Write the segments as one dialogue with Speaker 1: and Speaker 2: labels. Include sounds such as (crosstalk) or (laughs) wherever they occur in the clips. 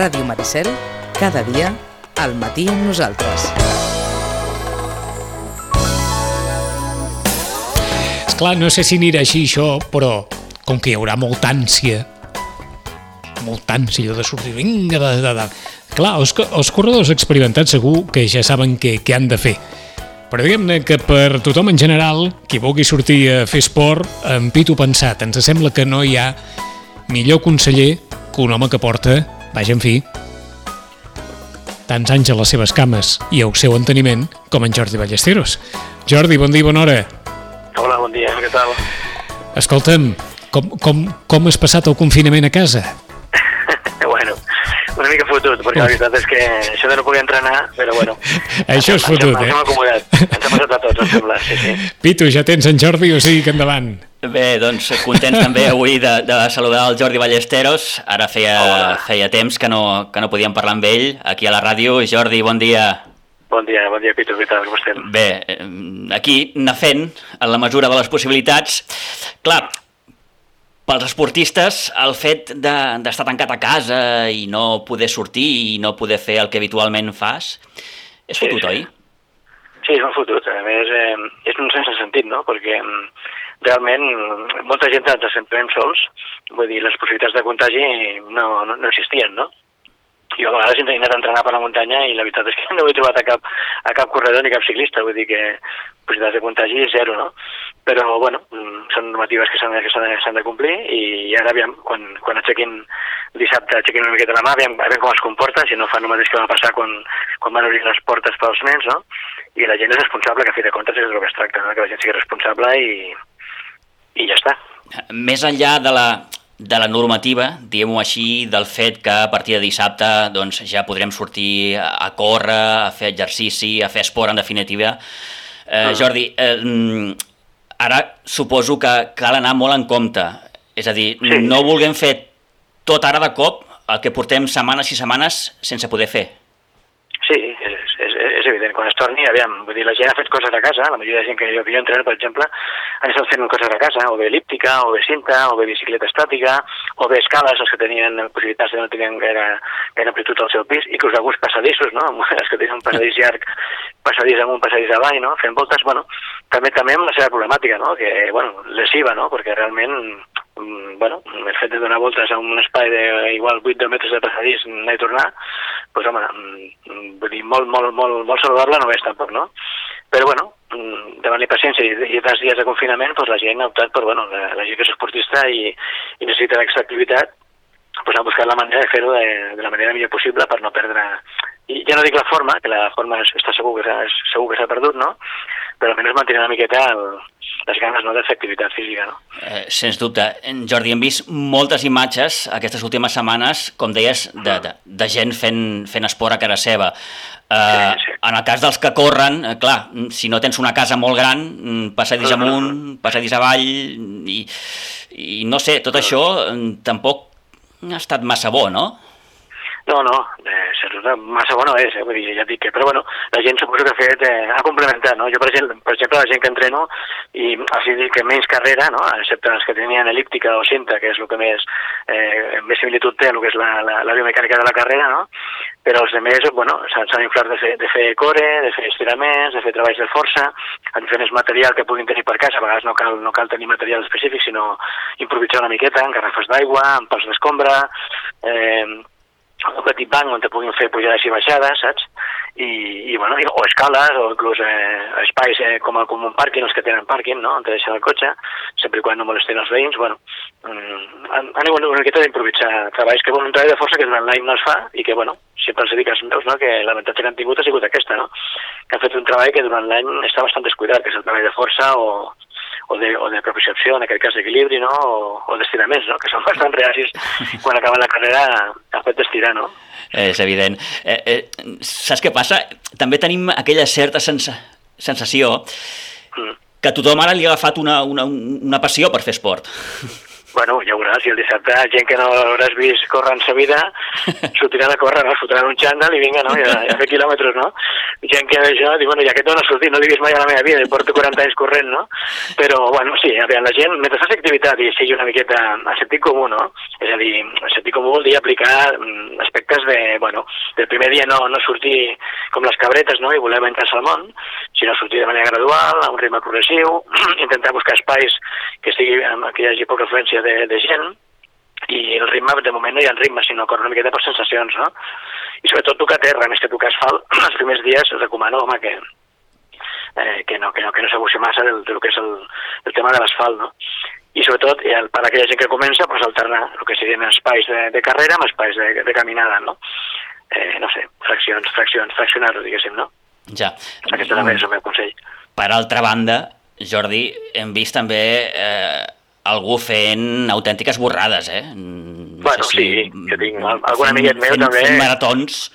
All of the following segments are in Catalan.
Speaker 1: Ràdio Maricel, cada dia, al matí amb nosaltres.
Speaker 2: Esclar, no sé si anirà així això, però com que hi haurà molta ànsia, molta ànsia de sortir, vinga, de, de, de. Clar, els, els corredors experimentats segur que ja saben què, què han de fer. Però diguem-ne que per tothom en general, qui vulgui sortir a fer esport, amb pito pensat, ens sembla que no hi ha millor conseller que un home que porta, vaja, en fi, tants anys a les seves cames i al seu enteniment com en Jordi Ballesteros. Jordi, bon dia i bona hora.
Speaker 3: Hola, bon dia, què tal?
Speaker 2: Escolta'm, com, com, com has passat el confinament a casa?
Speaker 3: Una mica fotut, perquè la veritat és que això de no poder entrenar, però bueno. (laughs)
Speaker 2: Això és
Speaker 3: ens hem-
Speaker 2: fotut,
Speaker 3: ens
Speaker 2: eh?
Speaker 3: hem acomodat, ens ha passat a tots, em sembla, sí, sí. (laughs)
Speaker 2: Pitu, ja tens en Jordi, o sigui que endavant.
Speaker 4: Bé, doncs contents també avui de, de saludar el Jordi Ballesteros. Ara feia,
Speaker 3: Hola.
Speaker 4: feia temps que no, que no podíem parlar amb ell aquí a la ràdio. Jordi, bon dia.
Speaker 3: Bon dia, bon dia, Pitu, què tal, com estem?
Speaker 4: Bé, eh, aquí anar fent en la mesura de les possibilitats. Clar, pels esportistes el fet de- d'estar tancat a casa i no poder sortir i no poder fer el que habitualment fas és
Speaker 3: Sí,
Speaker 4: fotut,
Speaker 3: sí.
Speaker 4: oi?
Speaker 3: Sí, és un fotut, a més eh, és un sense sentit, no?, perquè mm, realment molta gent ens sentim sols, vull dir, les possibilitats de contagi no, no, no existien, no? Jo a vegades he anat a entrenar per la muntanya i la veritat és que (laughs) no he trobat a cap, a cap corredor ni cap ciclista, vull dir que possibilitats de contagi zero, no? Però, bueno, mm, són normatives que s'han de, de, complir i ara, aviam, quan, quan aixequin dissabte, aixequin una miqueta la mà, aviam, aviam com es comporta, si no fan el mateix que va passar quan, quan van obrir les portes pels nens, no? I la gent és responsable, que a fi de comptes és del que es tracta, no? que la gent sigui responsable i, i ja està.
Speaker 4: Més enllà de la, de la normativa, diguem-ho així, del fet que a partir de dissabte doncs, ja podrem sortir a córrer, a fer exercici, a fer esport, en definitiva. Eh,
Speaker 3: Ah.
Speaker 4: Jordi, eh, mm, ara suposo que cal anar molt en compte. És a dir,
Speaker 3: Sí.
Speaker 4: no vulguem fer tot ara de cop el que portem setmanes i setmanes sense poder fer.
Speaker 3: Evident. Quan es torni, aviam, vull dir, la gent ha fet coses a casa, la majoria de gent que jo, que jo entreno, per exemple, han estat fent coses a casa, o bé elíptica, o bé cinta, o bé bicicleta estàtica, o bé escales, els que tenien possibilitats de no tenien gaire, gaire amplitud al seu pis, inclús alguns passadissos, no? (laughs) els que tenen un passadís llarg, passadís amunt, passadís avall, no? fent voltes, bueno, també també amb la seva problemàtica, no? que, bueno, lesiva, no? perquè realment bueno, el fet de donar voltes a un espai de igual 8-10 metres de passadís anar i tornar, doncs home, mm, vull dir, molt, molt, molt, molt saludable no és tampoc, no? Però bueno, mm, davant la impaciència i, i dels dies de confinament, doncs la gent ha optat per, bueno, la, la gent que és esportista i, i necessita aquesta activitat, doncs ha buscat la manera de fer-ho de, de la manera millor possible per no perdre... I ja no dic la forma, que la forma està segur que s'ha perdut, no? Però almenys mantenir una miqueta el, les ganes no, de fer activitat física, no?
Speaker 4: Eh, sens dubte. En Jordi, hem vist moltes imatges aquestes últimes setmanes, com deies, de, de, de gent fent, fent esport a casa seva. Eh,
Speaker 3: Sí, sí.
Speaker 4: En el cas dels que corren, eh, clar, si no tens una casa molt gran, mm, passadís amunt, passadís avall, i, i no sé, tot això mm, tampoc ha estat massa bo, no?
Speaker 3: No, no, eh, dubte, massa bo no és, eh? vull dir, ja et dic que, però bueno, la gent suposo que ha fet, eh, ha complementat, no? Jo, per exemple, per exemple, la gent que entreno, i o sigui que menys carrera, no? excepte els que tenien elíptica o cinta, que és el que més, eh, més similitud té, el que és la, la, la biomecànica de la carrera, no? però els altres, bueno, s'han inflat de fer, de fer core, de fer estiraments, de fer treballs de força, amb diferents material que puguin tenir per casa, a vegades no cal, no cal tenir material específic, sinó improvisar una miqueta, en garrafes d'aigua, en pals d'escombra, eh, un petit banc on te puguin fer pujades i baixades, saps? I, i bueno, o escales, o inclús eh, espais eh, com, com un pàrquing, els que tenen pàrquing, no?, on te deixen el cotxe, sempre i quan no molesten els veïns, bueno, mm, han, han hagut una miqueta d'improvisar treballs que, bueno, un treball de força que durant l'any no es fa i que, bueno, sempre els dic als meus, no?, que l'avantatge que han tingut ha sigut aquesta, no?, que han fet un treball que durant l'any està bastant descuidat, que és el treball de força o, o de, o de propiocepció, en aquest cas d'equilibri, no? o, o d'estiraments, no? que són bastant reacis (laughs) quan acaben la carrera a fet d'estirar, no?
Speaker 4: És evident. Eh, eh, saps què passa? També tenim aquella certa sensa sensació
Speaker 3: Mm.
Speaker 4: que tothom ara li ha agafat una, una, una passió per fer esport.
Speaker 3: Bueno, ja veuràs, si el dissabte gent que no hauràs vist córrer en sa vida (laughs) sortiran a córrer, no? Fotran un xandall i vinga, no? I a, fer quilòmetres, no? Gent que això, diu, bueno, ja aquest no ha sortit, no l'he vist mai a la meva vida, porto 40 anys corrent, no? Però, bueno, sí, a veure, la gent, mentre fas activitat i sigui una miqueta a sentit comú, no? És a dir, a sentit comú vol dir aplicar mm, aspectes de, bueno, del primer dia no, no sortir com les cabretes, no? I voler menjar-se al món, sinó sortir de manera gradual, a un ritme progressiu, (clears throat) intentar buscar espais que, sigui, que hi hagi poca afluència de, de gent, i el ritme, de moment no hi ha ritme, sinó corre una miqueta per sensacions, no? I sobretot tocar terra, més que tocar asfalt, (clears throat) els primers dies recomano, home, que, eh, que no, que no, que no s'abusi massa del, del que és el, el tema de l'asfalt, no? I sobretot, el, per aquella gent que comença, pues, alternar el que serien espais de, de carrera amb espais de, de caminada, no? Eh, no sé, fraccions, fraccions, fraccionar-ho, diguéssim, no?
Speaker 4: Ja.
Speaker 3: Aquest també és el meu consell.
Speaker 4: Per altra banda, Jordi, hem vist també eh, algú fent autèntiques borrades, eh? No
Speaker 3: Bueno, sí, jo tinc al- algun amiguet meu
Speaker 4: fent,
Speaker 3: també.
Speaker 4: Fent maratons.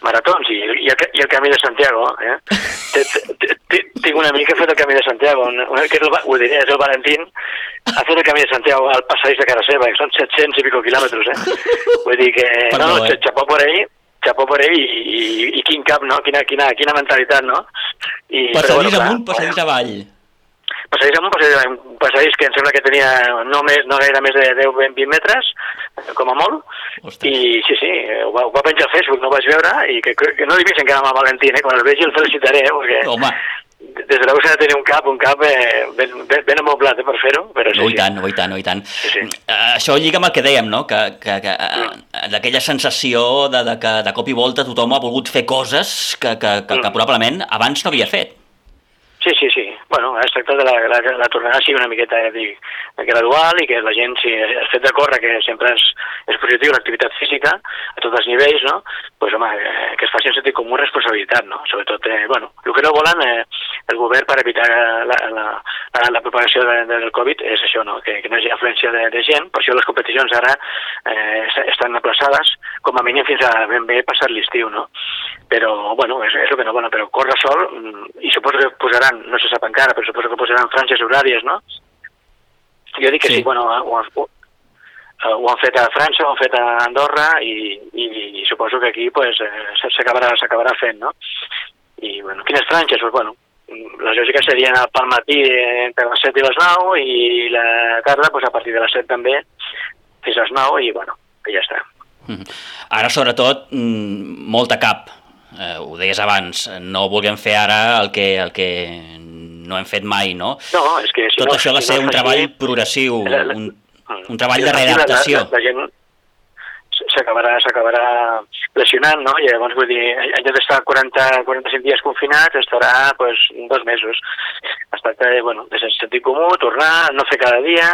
Speaker 3: Maratons i, i, el, i el Camí de Santiago, eh? (laughs) Tinc un amic que ha fet el Camí de Santiago, un, un- que és el, ho diré, és el Valentín, ha fet el Camí de Santiago al passadís de casa seva, que són 700 i pico quilòmetres, eh? (laughs) Vull dir que,
Speaker 4: Perdó,
Speaker 3: no, no,
Speaker 4: eh?
Speaker 3: xapó per ell, xapó per ell i, i, i quin cap, no? Quina, quina, quina mentalitat, no? I,
Speaker 4: Passadís
Speaker 3: clar,
Speaker 4: amunt, passadís avall.
Speaker 3: Passadís amunt, passadís, un passadís que em sembla que tenia no, més, no gaire més de 10-20 metres, com a molt,
Speaker 4: Ostres.
Speaker 3: i sí, sí, ho va, ho va penjar al Facebook, no ho vaig veure, i que, que no l'he vist encara amb el Valentín, eh? quan el vegi el felicitaré, eh? perquè
Speaker 4: Home,
Speaker 3: des de l'EU s'ha de tenir un cap, un cap eh, ben, ben, ben amoblat eh, per fer-ho, però sí,
Speaker 4: no, i
Speaker 3: sí.
Speaker 4: tant, no, i tant, no, i tant.
Speaker 3: sí.
Speaker 4: Eh, Això lliga amb el que dèiem, no? Que, que, que eh, d'aquella sensació de, de que de cop i volta tothom ha volgut fer coses que, que, que, que
Speaker 3: Mm.
Speaker 4: probablement abans no havia fet.
Speaker 3: Sí, sí, sí. Bueno, es tracta de la, la, la tornada sigui una miqueta eh, dic, gradual i que la gent, si el fet de córrer, que sempre és, és positiu, l'activitat física, a tots els nivells, no? pues, home, eh, que es faci en sentit comú i responsabilitat, no? Sobretot, eh, bueno, el que no volen eh, el govern per evitar la, la, la, la propagació de, de, del Covid és això, no? Que, que no hi hagi afluència de, de gent, per això les competicions ara eh, es- estan aplaçades com a mínim fins a ben bé passat l'estiu, no? Però, bueno, és, és el que no volen, però córrer sol, mm, i suposo que posaran, no se sap encara, però suposo que posaran franges horàries, no? Jo dic que
Speaker 4: Sí.
Speaker 3: sí, bueno, ho, ho, eh, ho han fet a França, ho han fet a Andorra i, i, i suposo que aquí pues, eh, s'acabarà fent, no? I, bueno, quines franges? Pues, bueno, les lògiques serien al pel matí entre les 7 i les 9 i la tarda pues, a partir de les 7 també fins a les 9 i, bueno, que ja està.
Speaker 4: Mhm. Ara, sobretot, mm, molta cap. Eh, ho deies abans, no vulguem fer ara el que, el que no hem fet mai, no?
Speaker 3: No, és que si
Speaker 4: Tot
Speaker 3: no,
Speaker 4: això ha de
Speaker 3: si
Speaker 4: ser
Speaker 3: no
Speaker 4: un treball progressiu,
Speaker 3: La- la-
Speaker 4: un, un treball de readaptació.
Speaker 3: La, la, la gent s'acabarà s'acabarà lesionant, no? I llavors, vull dir, en lloc d'estar 40, 45 dies confinats, estarà, pues, dos mesos. Es tracta de, bueno, de sentit comú, tornar, no fer cada dia,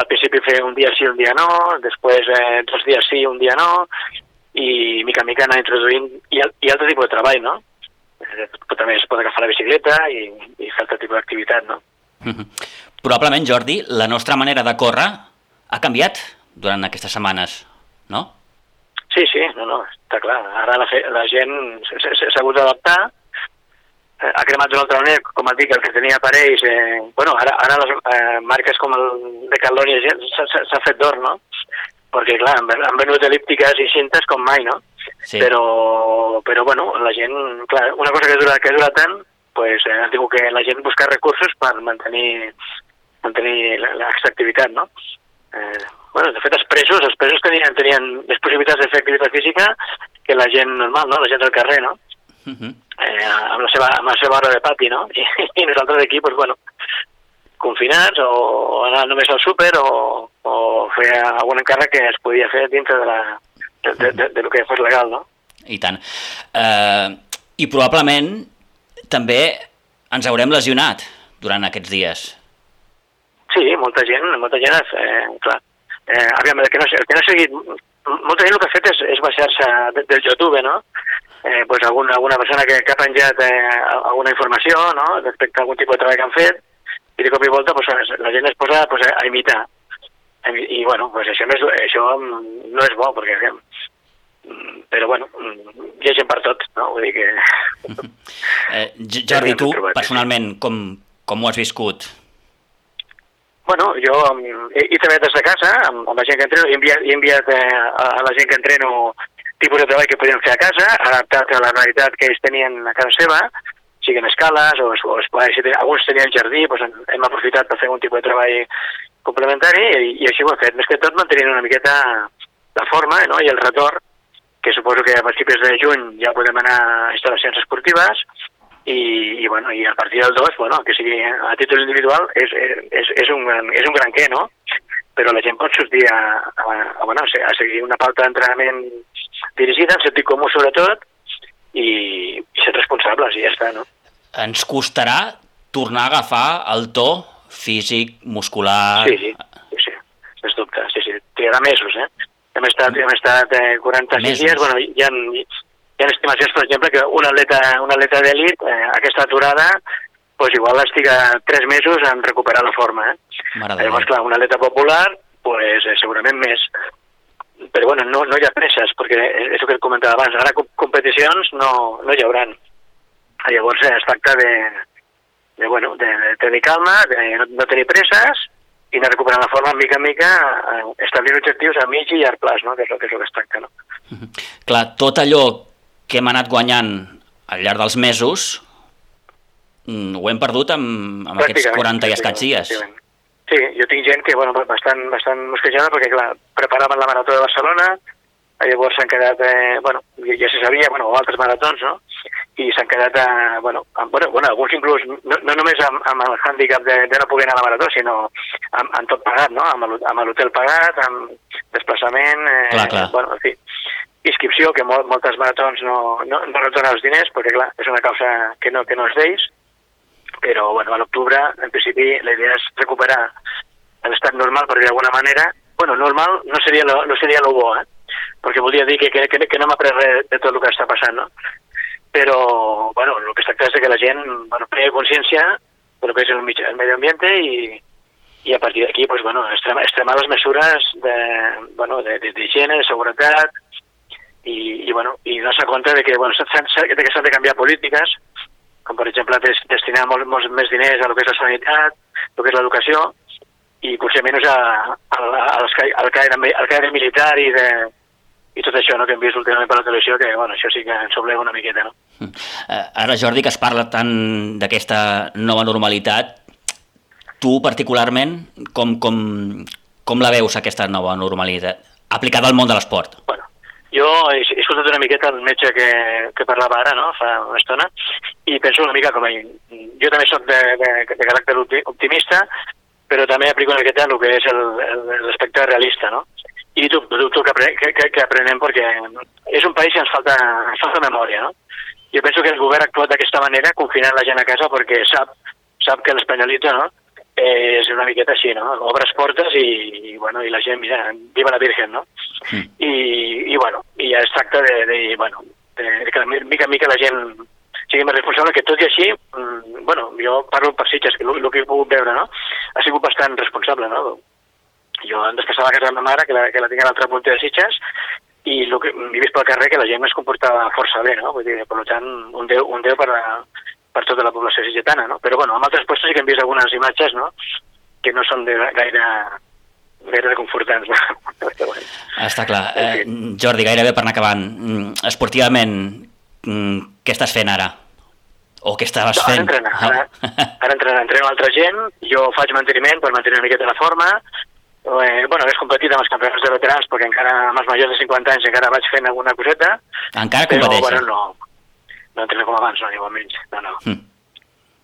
Speaker 3: al principi fer un dia sí, un dia no, després eh, dos dies sí, un dia no, i mica en mica anar introduint, i, i altre tipus de treball, no? Eh, També es pot agafar la bicicleta i, i fer altre tipus d'activitat, no?
Speaker 4: Mhm. (laughs) Probablement, Jordi, la nostra manera de córrer ha canviat durant aquestes setmanes, no?
Speaker 3: Sí, sí, no, no, està clar. Ara la, fe, la gent s'ha hagut d'adaptar, eh, ha cremat d'una altra manera, com et dic, el que tenia aparells... Eh, bueno, ara, ara les eh, marques com el de Caloni s'ha fet d'or, no? Perquè, clar, han, han venut elíptiques i cintes com mai, no?
Speaker 4: Sí.
Speaker 3: Però, però, bueno, la gent... Clar, una cosa que dura, que dura tant, pues, eh, diu que la gent busca recursos per mantenir, mantenir la- aquesta activitat, no? Eh, bueno, de fet, els presos, els presos tenien, tenien més possibilitats de fer activitat física que la gent normal, no? La gent del carrer, no?
Speaker 4: Mhm.
Speaker 3: Eh, amb, la seva, amb la seva hora de pati, no? I, i nosaltres aquí, doncs, bueno, confinats o anar només al súper o, o fer algun encàrrec que es podia fer dintre de, la, de, de, de, de lo que fos legal, no?
Speaker 4: I tant. Eh, I probablement també ens haurem lesionat durant aquests dies.
Speaker 3: Sí, molta gent, molta gent, eh, clar. Eh, aviam, el que no, el que no ha seguit, molta gent el que ha fet és, és baixar-se de- del YouTube, no? Eh, pues alguna, alguna persona que, que ha penjat eh, alguna informació, no?, respecte a algun tipus de treball que han fet, i de cop i volta pues, la gent es posa pues, a imitar. I, i bueno, pues això, no és, això no és bo, perquè... Però, bueno, hi ha gent per tot, no? Vull dir que... (laughs)
Speaker 4: Eh, Jordi, tu, personalment, com, com ho has viscut?
Speaker 3: bueno, jo he, he treballat des de casa amb, amb la gent que entreno, he enviat, he enviat eh, a, a la gent que entreno tipus de treball que podien fer a casa, adaptat a la realitat que ells tenien a casa seva, siguin escales o, o esplais, si ten, alguns tenien jardí, doncs hem aprofitat per fer un tipus de treball complementari i, i així ho hem fet. Més que tot mantenint una miqueta la forma no? i el retorn, que suposo que a principis de juny ja podem anar a instal·lacions esportives i, i, bueno, i a partir del 2, bueno, que sigui a títol individual, és, és, és, un, gran, és un gran què, no? Però la gent pot sortir a, a, a, bueno, a seguir una pauta d'entrenament dirigida, en sentit comú sobretot, i, i ser responsables, i ja està, no?
Speaker 4: Ens costarà tornar a agafar el to físic, muscular...
Speaker 3: Sí, sí, sí, sí, sens dubte, sí, sí, trigarà mesos, eh? Hem estat, hem estat eh, 46
Speaker 4: Mesos.
Speaker 3: dies, bueno, hi ha, hi ha estimacions, per exemple, que un atleta, un atleta d'elit, eh, aquesta aturada, pues igual estiga 3 mesos en recuperar la forma, eh? Llavors, clar, un atleta popular, pues, eh, segurament més. Però bueno, no, no hi ha presses, perquè és el que comentava abans, ara com- competicions no, no hi hauran. Llavors eh, es tracta de, de, bueno, de, de tenir calma, de no, no tenir presses i anar recuperant la forma mica en mica, eh, establint objectius a mig i llarg plaç, no? que és el que, és el que es tracta. No?
Speaker 4: Clar, tot allò que hem anat guanyant al llarg dels mesos mm, ho hem perdut amb, amb aquests
Speaker 3: Pràcticament,
Speaker 4: 40 i escaig dies.
Speaker 3: Sí, jo tinc gent que, bueno, bastant, bastant mosquejada perquè, clar, preparaven la marató de Barcelona, llavors s'han quedat, eh, bueno, ja, ja se sabia, bueno, altres maratons, no? I s'han quedat, eh, bueno, amb, bueno, bueno, alguns inclús, no, no només amb, amb el hàndicap de, de no poder anar a la marató, sinó amb, amb tot pagat, no? Amb l'hot- amb l'hotel pagat, amb desplaçament, eh,
Speaker 4: Clar, clar.
Speaker 3: bueno, en fi, inscripció, que mol, moltes maratons no, no, no retornen els diners, perquè, clar, és una causa que no, que no és d'ells, però bueno, a l'octubre, en principi, la idea és recuperar l'estat normal, per dir d'alguna manera. Bueno, normal no seria lo, no seria lo bo, eh? Perquè voldria dir que, que, que, que no m'ha après res de tot el que està passant, no? Però, bueno, el que es tracta és de que la gent bueno, prengui consciència de lo que és el, mig- el medi ambient i, i a partir d'aquí, pues, bueno, extremar, extremar les mesures de, bueno, de, de, d'higiene, de seguretat, i, i, bueno, i donar-se compte de que bueno, s'han de de canviar polítiques, com per exemple des, destinar molts, molts més diners a lo que és la sanitat, el que és l'educació, i potser menys a, a, a, al, caire, al caire militar i, de, i tot això no, que hem vist últimament per la televisió, que bueno, això sí que ens obliga una miqueta. No?
Speaker 4: Eh, Ara, Jordi, que es parla tant d'aquesta nova normalitat, tu particularment, com, com, com la veus, aquesta nova normalitat, aplicada al món de l'esport?
Speaker 3: Bueno, jo he, he escoltat una miqueta el metge que, que parlava ara, no?, fa una estona, i penso una mica com ell. Jo també sóc de, de, de caràcter opti- optimista, però també aplico una miqueta el que és l'aspecte realista, no? I dubto, que, que, que, que aprenem perquè és un país que ens falta, ens falta memòria, no? Jo penso que el govern ha actuat d'aquesta manera, confinant la gent a casa, perquè sap, sap que l'espanyolita, no?, eh, és una miqueta així, no? Obres portes i, i, bueno, i la gent, mira, viva la Virgen, no?
Speaker 4: Mm.
Speaker 3: I, i bueno, i ja es tracta de, de, bueno, de, de que mica en mica la gent sigui més responsable, que tot i així, mm, bueno, jo parlo per Sitges, que el, el que he pogut veure, no?, ha sigut bastant responsable, no? Jo em desplaçava a casa de ma mare, que la, que la tinc a l'altre punt de Sitges, i el que he vist pel carrer que la gent es comportava força bé, no? Vull dir, per tant, un déu, un déu per, a, per tota la població sitgetana, no? Però, bueno, en altres puestos sí que hem vist algunes imatges, no?, que no són de gaire, gaire confortants, no? (laughs)
Speaker 4: Està clar. Eh, Jordi, gairebé per anar acabant, mm, esportivament, mm, què estàs fent ara? O què estaves
Speaker 3: No, ara
Speaker 4: fent?
Speaker 3: entrenar, ara, ara entrenar, entreno altra gent, jo faig manteniment per mantenir una miqueta la forma, eh, bueno, hagués competit amb els campionats de veterans perquè encara amb els majors de 50 anys encara vaig fent alguna coseta,
Speaker 4: Encara
Speaker 3: però
Speaker 4: competeixes?
Speaker 3: bueno, no, no entreno com abans, no, ni molt menys, no, no.
Speaker 4: Mm.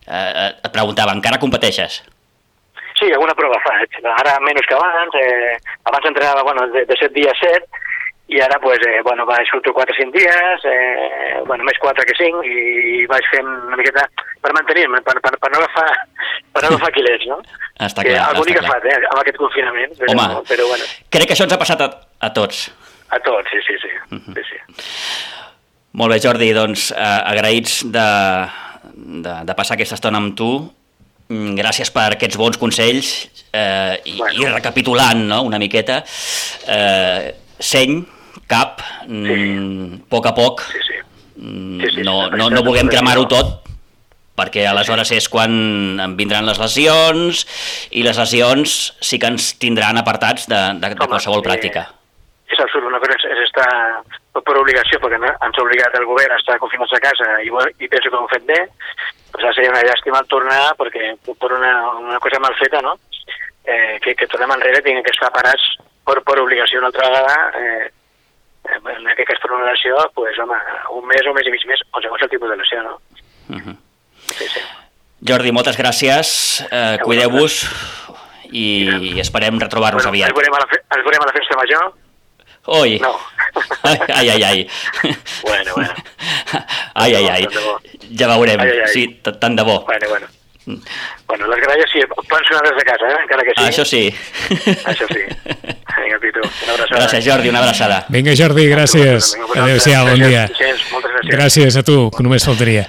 Speaker 4: Eh, eh, et preguntava, encara competeixes?
Speaker 3: Sí, alguna prova faig, ara menys que abans, eh, abans entrenava, bueno, de, de 7 dies 7, i ara, pues, eh, bueno, vaig surto 4 o 5 dies, eh, bueno, més 4 que 5, i vaig fent una miqueta per mantenir-me, per, per, per no agafar, per no agafar quilets, no? (laughs)
Speaker 4: Està
Speaker 3: que
Speaker 4: clar,
Speaker 3: algú
Speaker 4: està
Speaker 3: que
Speaker 4: clar.
Speaker 3: fa, eh, amb aquest confinament, però,
Speaker 4: Home.
Speaker 3: però bueno,
Speaker 4: Crec que això ens ha passat a, a tots.
Speaker 3: a tots, sí, sí, sí,
Speaker 4: Mhm.
Speaker 3: sí, sí.
Speaker 4: Molt bé, Jordi, doncs eh, agraïts de, de, de passar aquesta estona amb tu. Mm, Gràcies per aquests bons consells eh, i,
Speaker 3: Bueno.
Speaker 4: i recapitulant no, una miqueta. Eh, seny, cap, mm, a poc a poc,
Speaker 3: sí, sí.
Speaker 4: mm,
Speaker 3: Sí, sí,
Speaker 4: no,
Speaker 3: sí,
Speaker 4: no,
Speaker 3: sí,
Speaker 4: no
Speaker 3: sí,
Speaker 4: vulguem
Speaker 3: sí,
Speaker 4: cremar-ho tot, perquè aleshores és quan em vindran les lesions i les lesions sí que ens tindran apartats de, de, de qualsevol
Speaker 3: eh,
Speaker 4: pràctica.
Speaker 3: És absurd, una cosa és, és estar per obligació, perquè ens ha obligat el govern a estar confinats a casa i, i penso que ho hem fet bé, doncs seria una llàstima tornar perquè per una, una cosa mal feta, no? Eh, que, que tornem enrere tinguem que estar parats per, per obligació una altra vegada eh, en aquest cas per una lesió, pues, home, un mes o un mes i mig més, o segons el tipus de lesió, no?
Speaker 4: Uh -huh.
Speaker 3: Sí, sí.
Speaker 4: Jordi, moltes gràcies, eh, cuideu-vos i, i esperem retrobar-nos
Speaker 3: Bueno,
Speaker 4: aviat.
Speaker 3: ens, veurem a la fe, ens veurem a la festa major?
Speaker 4: Oi!
Speaker 3: No. (laughs)
Speaker 4: Ai, ai, ai.
Speaker 3: Bueno, bueno.
Speaker 4: Ai, ai, ai. Ja veurem.
Speaker 3: Ai, ai, ai.
Speaker 4: Sí, tant de bo.
Speaker 3: Bueno, bueno. Bueno, les gralles sí, poden sonar des de casa, eh? encara que sí.
Speaker 4: Això sí.
Speaker 3: Això sí. Vinga, Pitu, una abraçada.
Speaker 4: Gràcies, Jordi, una abraçada.
Speaker 2: Vinga, Jordi, gràcies. Adéu-siau, bon dia.
Speaker 3: Gràcies, moltes gràcies.
Speaker 2: Gràcies a tu, que només faltaria.